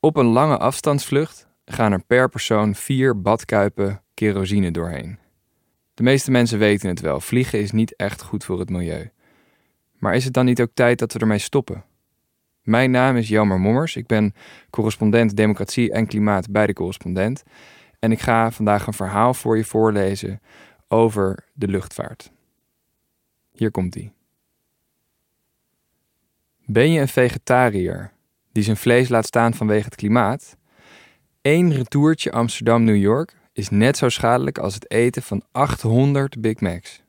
Op een lange afstandsvlucht gaan er per persoon vier badkuipen kerosine doorheen. De meeste mensen weten het wel, vliegen is niet echt goed voor het milieu. Maar is het dan niet ook tijd dat we ermee stoppen? Mijn naam is Jelmer Mommers, ik ben correspondent Democratie en Klimaat bij de correspondent. En ik ga vandaag een verhaal voor je voorlezen over de luchtvaart. Hier komt ie. Ben je een vegetariër die zijn vlees laat staan vanwege het klimaat? Eén retourtje Amsterdam-New York is net zo schadelijk als het eten van 800 Big Macs.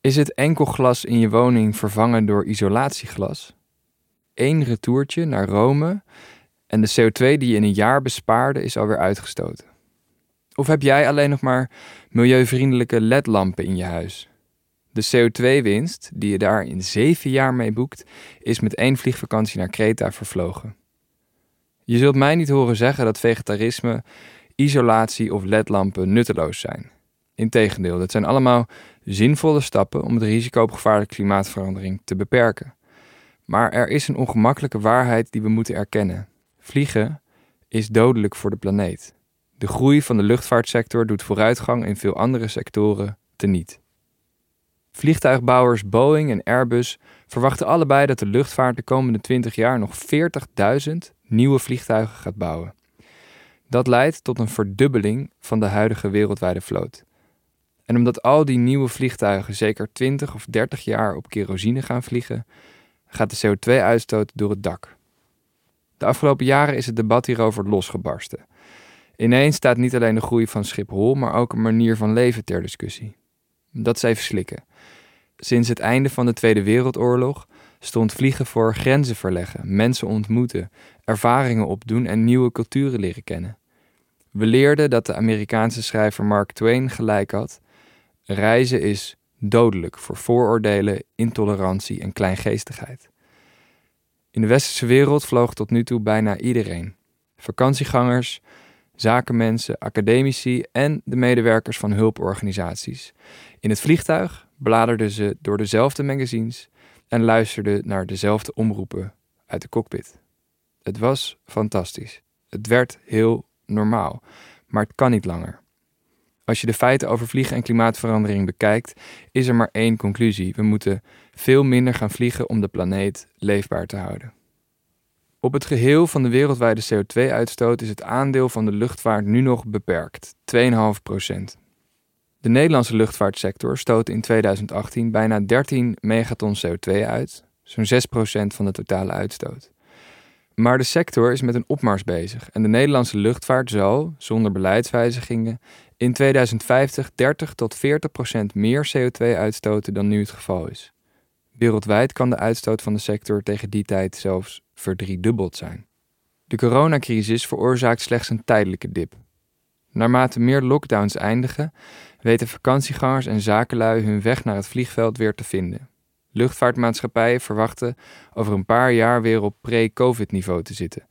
Is het enkel glas in je woning vervangen door isolatieglas? Eén retourtje naar Rome en de CO2 die je in een jaar bespaarde is alweer uitgestoten. Of heb jij alleen nog maar milieuvriendelijke ledlampen in je huis? De CO2-winst die je daar in zeven jaar mee boekt, is met één vliegvakantie naar Kreta vervlogen. Je zult mij niet horen zeggen dat vegetarisme, isolatie of ledlampen nutteloos zijn. Integendeel, dat zijn allemaal zinvolle stappen om het risico op gevaarlijke klimaatverandering te beperken. Maar er is een ongemakkelijke waarheid die we moeten erkennen. Vliegen is dodelijk voor de planeet. De groei van de luchtvaartsector doet vooruitgang in veel andere sectoren teniet. Vliegtuigbouwers Boeing en Airbus verwachten allebei dat de luchtvaart de komende 20 jaar nog 40.000 nieuwe vliegtuigen gaat bouwen. Dat leidt tot een verdubbeling van de huidige wereldwijde vloot. En omdat al die nieuwe vliegtuigen zeker 20 of 30 jaar op kerosine gaan vliegen, gaat de CO2-uitstoot door het dak. De afgelopen jaren is het debat hierover losgebarsten. Ineens staat niet alleen de groei van Schiphol, maar ook een manier van leven ter discussie. Dat is even slikken. Sinds het einde van de Tweede Wereldoorlog stond vliegen voor grenzen verleggen, mensen ontmoeten, ervaringen opdoen en nieuwe culturen leren kennen. We leerden dat de Amerikaanse schrijver Mark Twain gelijk had: reizen is dodelijk voor vooroordelen, intolerantie en kleingeestigheid. In de westerse wereld vloog tot nu toe bijna iedereen: vakantiegangers, zakenmensen, academici en de medewerkers van hulporganisaties. In het vliegtuig bladerden ze door dezelfde magazines en luisterden naar dezelfde omroepen uit de cockpit. Het was fantastisch. Het werd heel normaal, maar het kan niet langer. Als je de feiten over vliegen en klimaatverandering bekijkt, is er maar één conclusie. We moeten veel minder gaan vliegen om de planeet leefbaar te houden. Op het geheel van de wereldwijde CO2-uitstoot is het aandeel van de luchtvaart nu nog beperkt, 2,5 procent. De Nederlandse luchtvaartsector stootte in 2018 bijna 13 megaton CO2 uit, zo'n 6 procent van de totale uitstoot. Maar de sector is met een opmars bezig en de Nederlandse luchtvaart zal, zonder beleidswijzigingen, in 2050 30 tot 40 procent meer CO2 uitstoten dan nu het geval is. Wereldwijd kan de uitstoot van de sector tegen die tijd zelfs verdriedubbeld zijn. De coronacrisis veroorzaakt slechts een tijdelijke dip. Naarmate meer lockdowns eindigen, weten vakantiegangers en zakenlui hun weg naar het vliegveld weer te vinden. Luchtvaartmaatschappijen verwachten over een paar jaar weer op pre-COVID-niveau te zitten.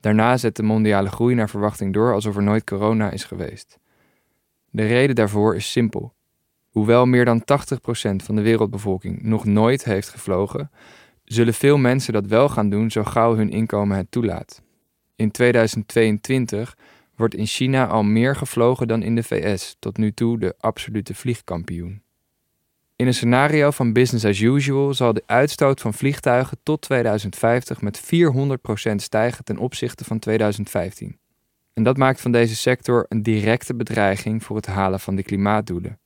Daarna zet de mondiale groei naar verwachting door alsof er nooit corona is geweest. De reden daarvoor is simpel. Hoewel meer dan 80% van de wereldbevolking nog nooit heeft gevlogen, zullen veel mensen dat wel gaan doen zo gauw hun inkomen het toelaat. In 2022 wordt in China al meer gevlogen dan in de VS, tot nu toe de absolute vliegkampioen. In een scenario van business as usual zal de uitstoot van vliegtuigen tot 2050 met 400% stijgen ten opzichte van 2015. En dat maakt van deze sector een directe bedreiging voor het halen van de klimaatdoelen.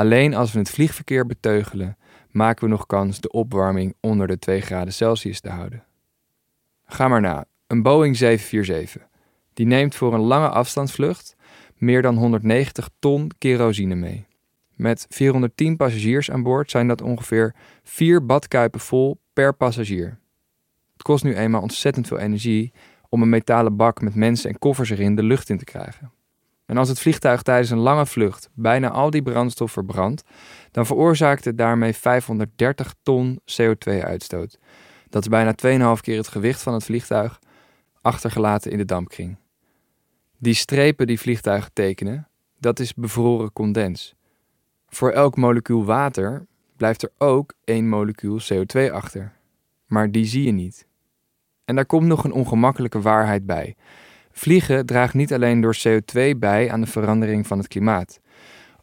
Alleen als we het vliegverkeer beteugelen, maken we nog kans de opwarming onder de 2 graden Celsius te houden. Ga maar na, een Boeing 747. Die neemt voor een lange afstandsvlucht meer dan 190 ton kerosine mee. Met 410 passagiers aan boord zijn dat ongeveer 4 badkuipen vol per passagier. Het kost nu eenmaal ontzettend veel energie om een metalen bak met mensen en koffers erin de lucht in te krijgen. En als het vliegtuig tijdens een lange vlucht bijna al die brandstof verbrandt, dan veroorzaakt het daarmee 530 ton CO2-uitstoot. Dat is bijna 2,5 keer het gewicht van het vliegtuig, achtergelaten in de dampkring. Die strepen die vliegtuigen tekenen, dat is bevroren condens. Voor elk molecuul water blijft er ook één molecuul CO2 achter. Maar die zie je niet. En daar komt nog een ongemakkelijke waarheid bij. Vliegen draagt niet alleen door CO2 bij aan de verandering van het klimaat.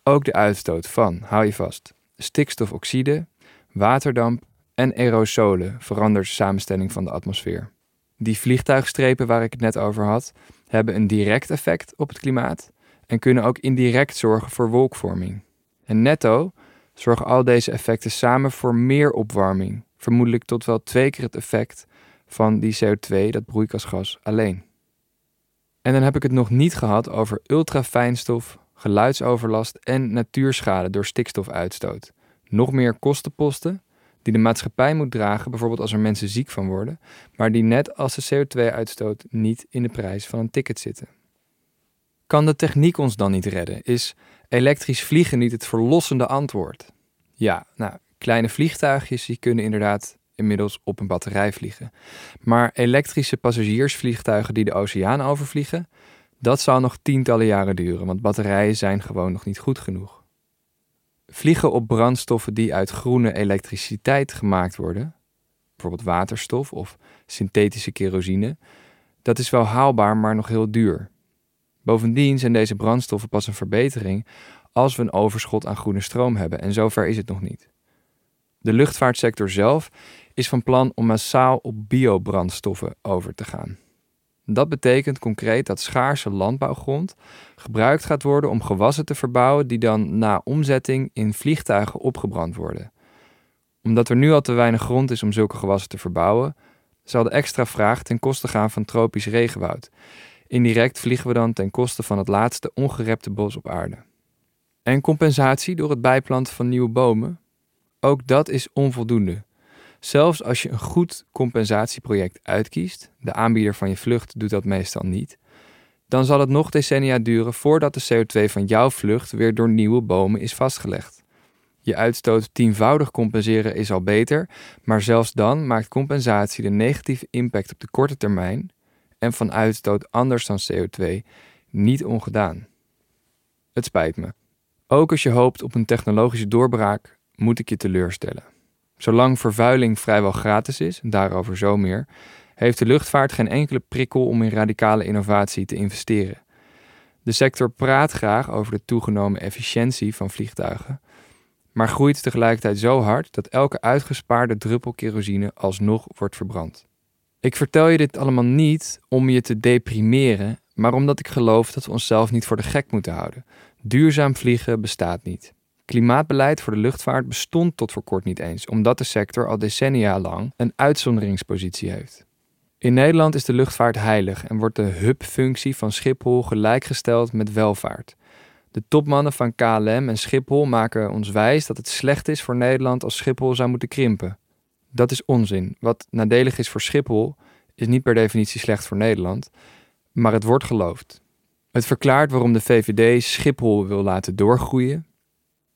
Ook de uitstoot van, hou je vast, stikstofoxide, waterdamp en aerosolen verandert de samenstelling van de atmosfeer. Die vliegtuigstrepen waar ik het net over had, hebben een direct effect op het klimaat en kunnen ook indirect zorgen voor wolkvorming. En netto zorgen al deze effecten samen voor meer opwarming, vermoedelijk tot wel twee keer het effect van die CO2, dat broeikasgas, alleen. En dan heb ik het nog niet gehad over ultrafijnstof, geluidsoverlast en natuurschade door stikstofuitstoot. Nog meer kostenposten die de maatschappij moet dragen, bijvoorbeeld als er mensen ziek van worden, maar die net als de CO2-uitstoot niet in de prijs van een ticket zitten. Kan de techniek ons dan niet redden? Is elektrisch vliegen niet het verlossende antwoord? Ja, nou, kleine vliegtuigjes die kunnen inderdaad inmiddels op een batterij vliegen. Maar elektrische passagiersvliegtuigen die de oceaan overvliegen, dat zal nog tientallen jaren duren, want batterijen zijn gewoon nog niet goed genoeg. Vliegen op brandstoffen die uit groene elektriciteit gemaakt worden, bijvoorbeeld waterstof of synthetische kerosine, dat is wel haalbaar, maar nog heel duur. Bovendien zijn deze brandstoffen pas een verbetering als we een overschot aan groene stroom hebben en zover is het nog niet. De luchtvaartsector zelf is van plan om massaal op biobrandstoffen over te gaan. Dat betekent concreet dat schaarse landbouwgrond gebruikt gaat worden om gewassen te verbouwen die dan na omzetting in vliegtuigen opgebrand worden. Omdat er nu al te weinig grond is om zulke gewassen te verbouwen, zal de extra vraag ten koste gaan van tropisch regenwoud. Indirect vliegen we dan ten koste van het laatste ongerepte bos op aarde. En compensatie door het bijplanten van nieuwe bomen? Ook dat is onvoldoende. Zelfs als je een goed compensatieproject uitkiest, de aanbieder van je vlucht doet dat meestal niet, dan zal het nog decennia duren voordat de CO2 van jouw vlucht weer door nieuwe bomen is vastgelegd. Je uitstoot tienvoudig compenseren is al beter, maar zelfs dan maakt compensatie de negatieve impact op de korte termijn en van uitstoot anders dan CO2 niet ongedaan. Het spijt me. Ook als je hoopt op een technologische doorbraak, moet ik je teleurstellen. Zolang vervuiling vrijwel gratis is, daarover zo meer, heeft de luchtvaart geen enkele prikkel om in radicale innovatie te investeren. De sector praat graag over de toegenomen efficiëntie van vliegtuigen, maar groeit tegelijkertijd zo hard dat elke uitgespaarde druppel kerosine alsnog wordt verbrand. Ik vertel je dit allemaal niet om je te deprimeren, maar omdat ik geloof dat we onszelf niet voor de gek moeten houden. Duurzaam vliegen bestaat niet. Klimaatbeleid voor de luchtvaart bestond tot voor kort niet eens, omdat de sector al decennia lang een uitzonderingspositie heeft. In Nederland is de luchtvaart heilig en wordt de hubfunctie van Schiphol gelijkgesteld met welvaart. De topmannen van KLM en Schiphol maken ons wijs dat het slecht is voor Nederland als Schiphol zou moeten krimpen. Dat is onzin. Wat nadelig is voor Schiphol is niet per definitie slecht voor Nederland, maar het wordt geloofd. Het verklaart waarom de VVD Schiphol wil laten doorgroeien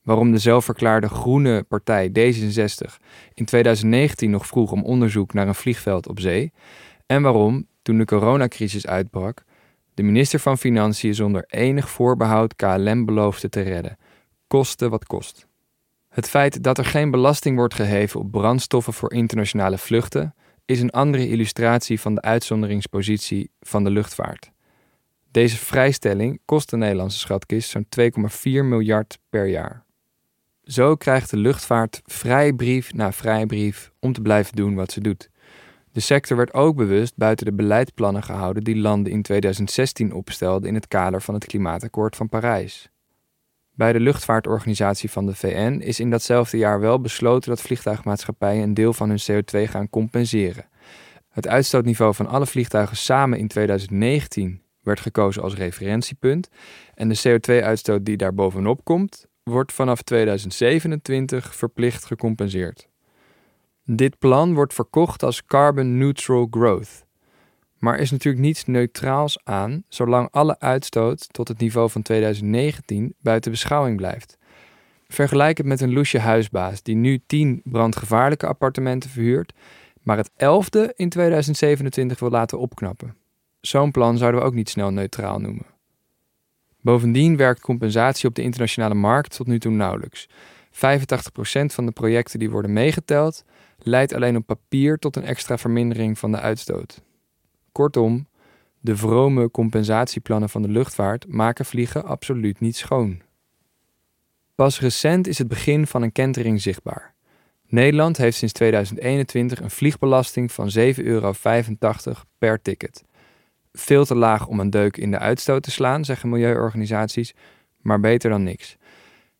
waarom de zelfverklaarde groene partij D66 in 2019 nog vroeg om onderzoek naar een vliegveld op zee en waarom, toen de coronacrisis uitbrak, de minister van Financiën zonder enig voorbehoud KLM beloofde te redden, koste wat kost. Het feit dat er geen belasting wordt geheven op brandstoffen voor internationale vluchten is een andere illustratie van de uitzonderingspositie van de luchtvaart. Deze vrijstelling kost de Nederlandse schatkist zo'n 2,4 miljard per jaar. Zo krijgt de luchtvaart vrijbrief na vrijbrief om te blijven doen wat ze doet. De sector werd ook bewust buiten de beleidsplannen gehouden die landen in 2016 opstelden in het kader van het Klimaatakkoord van Parijs. Bij de luchtvaartorganisatie van de VN is in datzelfde jaar wel besloten dat vliegtuigmaatschappijen een deel van hun CO2 gaan compenseren. Het uitstootniveau van alle vliegtuigen samen in 2019 werd gekozen als referentiepunt en de CO2-uitstoot die daar bovenop komt, wordt vanaf 2027 verplicht gecompenseerd. Dit plan wordt verkocht als carbon neutral growth. Maar is natuurlijk niets neutraals aan zolang alle uitstoot tot het niveau van 2019 buiten beschouwing blijft. Vergelijk het met een loesje huisbaas die nu 10 brandgevaarlijke appartementen verhuurt, maar het 11e in 2027 wil laten opknappen. Zo'n plan zouden we ook niet snel neutraal noemen. Bovendien werkt compensatie op de internationale markt tot nu toe nauwelijks. 85% van de projecten die worden meegeteld leidt alleen op papier tot een extra vermindering van de uitstoot. Kortom, de vrome compensatieplannen van de luchtvaart maken vliegen absoluut niet schoon. Pas recent is het begin van een kentering zichtbaar. Nederland heeft sinds 2021 een vliegbelasting van 7,85 euro per ticket. Veel te laag om een deuk in de uitstoot te slaan, zeggen milieuorganisaties, maar beter dan niks.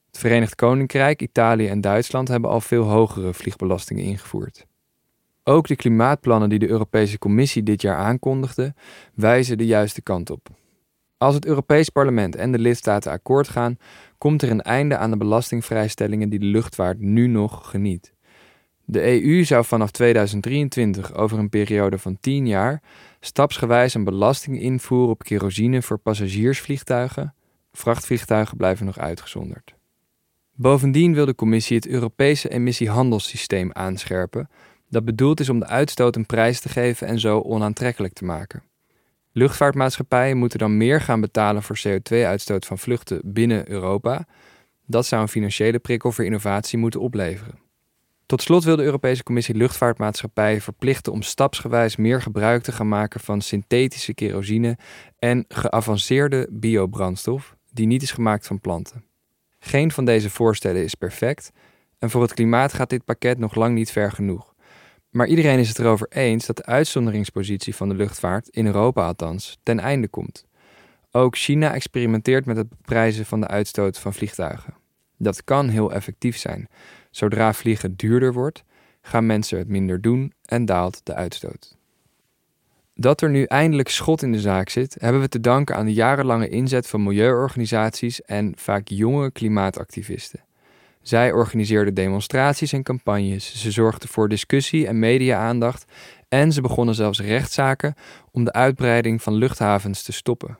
Het Verenigd Koninkrijk, Italië en Duitsland hebben al veel hogere vliegbelastingen ingevoerd. Ook de klimaatplannen die de Europese Commissie dit jaar aankondigde, wijzen de juiste kant op. Als het Europees Parlement en de lidstaten akkoord gaan, komt er een einde aan de belastingvrijstellingen die de luchtvaart nu nog geniet. De EU zou vanaf 2023 over een periode van 10 jaar stapsgewijs een belasting invoeren op kerosine voor passagiersvliegtuigen. Vrachtvliegtuigen blijven nog uitgezonderd. Bovendien wil de Commissie het Europese emissiehandelssysteem aanscherpen, dat bedoeld is om de uitstoot een prijs te geven en zo onaantrekkelijk te maken. Luchtvaartmaatschappijen moeten dan meer gaan betalen voor CO2-uitstoot van vluchten binnen Europa. Dat zou een financiële prikkel voor innovatie moeten opleveren. Tot slot wil de Europese Commissie luchtvaartmaatschappijen verplichten om stapsgewijs meer gebruik te gaan maken van synthetische kerosine en geavanceerde biobrandstof die niet is gemaakt van planten. Geen van deze voorstellen is perfect en voor het klimaat gaat dit pakket nog lang niet ver genoeg. Maar iedereen is het erover eens dat de uitzonderingspositie van de luchtvaart, in Europa althans, ten einde komt. Ook China experimenteert met het beprijzen van de uitstoot van vliegtuigen. Dat kan heel effectief zijn. Zodra vliegen duurder wordt, gaan mensen het minder doen en daalt de uitstoot. Dat er nu eindelijk schot in de zaak zit, hebben we te danken aan de jarenlange inzet van milieuorganisaties en vaak jonge klimaatactivisten. Zij organiseerden demonstraties en campagnes, ze zorgden voor discussie en media-aandacht en ze begonnen zelfs rechtszaken om de uitbreiding van luchthavens te stoppen.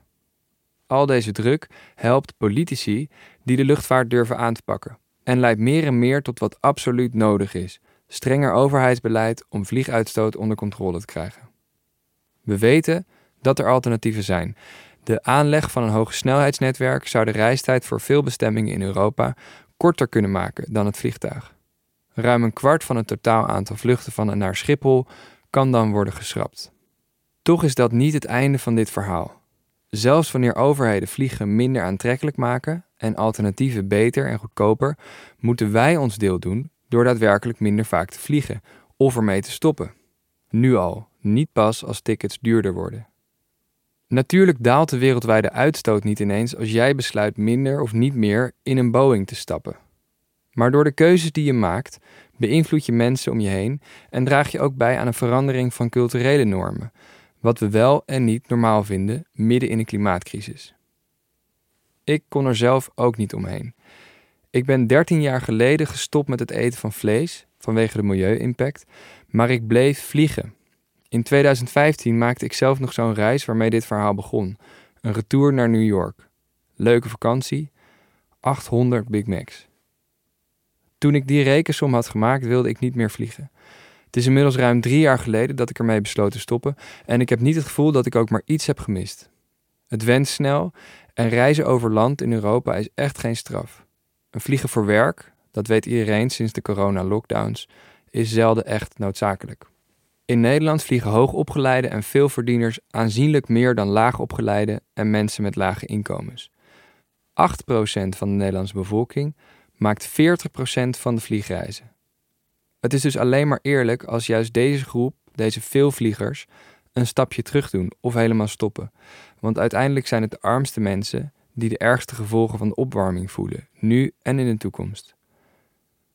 Al deze druk helpt politici die de luchtvaart durven aan te pakken en leidt meer en meer tot wat absoluut nodig is: strenger overheidsbeleid om vlieguitstoot onder controle te krijgen. We weten dat er alternatieven zijn. De aanleg van een hogesnelheidsnetwerk zou de reistijd voor veel bestemmingen in Europa korter kunnen maken dan het vliegtuig. Ruim een kwart van het totaal aantal vluchten van en naar Schiphol kan dan worden geschrapt. Toch is dat niet het einde van dit verhaal. Zelfs wanneer overheden vliegen minder aantrekkelijk maken en alternatieven beter en goedkoper, moeten wij ons deel doen door daadwerkelijk minder vaak te vliegen of ermee te stoppen. Nu al, niet pas als tickets duurder worden. Natuurlijk daalt de wereldwijde uitstoot niet ineens als jij besluit minder of niet meer in een Boeing te stappen. Maar door de keuzes die je maakt, beïnvloed je mensen om je heen en draag je ook bij aan een verandering van culturele normen, wat we wel en niet normaal vinden midden in een klimaatcrisis. Ik kon er zelf ook niet omheen. Ik ben 13 jaar geleden gestopt met het eten van vlees vanwege de milieu-impact, maar ik bleef vliegen. In 2015 maakte ik zelf nog zo'n reis waarmee dit verhaal begon. Een retour naar New York. Leuke vakantie. 800 Big Macs. Toen ik die rekensom had gemaakt, wilde ik niet meer vliegen. Het is inmiddels ruim drie jaar geleden dat ik ermee besloot te stoppen en ik heb niet het gevoel dat ik ook maar iets heb gemist. Het went snel en reizen over land in Europa is echt geen straf. Een vliegen voor werk, dat weet iedereen sinds de corona-lockdowns, is zelden echt noodzakelijk. In Nederland vliegen hoogopgeleide en veelverdieners aanzienlijk meer dan laagopgeleide en mensen met lage inkomens. 8% van de Nederlandse bevolking maakt 40% van de vliegreizen. Het is dus alleen maar eerlijk als juist deze groep, deze veelvliegers, een stapje terug doen of helemaal stoppen. Want uiteindelijk zijn het de armste mensen die de ergste gevolgen van de opwarming voelen, nu en in de toekomst.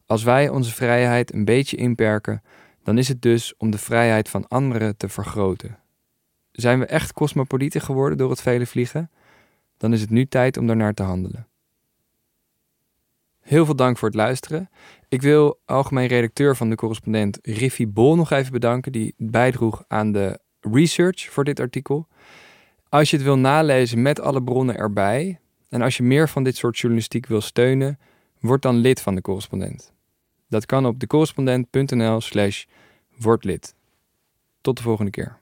Als wij onze vrijheid een beetje inperken, dan is het dus om de vrijheid van anderen te vergroten. Zijn we echt cosmopolieten geworden door het vele vliegen? Dan is het nu tijd om daarnaar te handelen. Heel veel dank voor het luisteren. Ik wil algemeen redacteur van de correspondent Riffy Bol nog even bedanken, die bijdroeg aan de research voor dit artikel. Als je het wil nalezen met alle bronnen erbij, en als je meer van dit soort journalistiek wil steunen, word dan lid van de correspondent. Dat kan op decorrespondent.nl slash wordlid. Tot de volgende keer.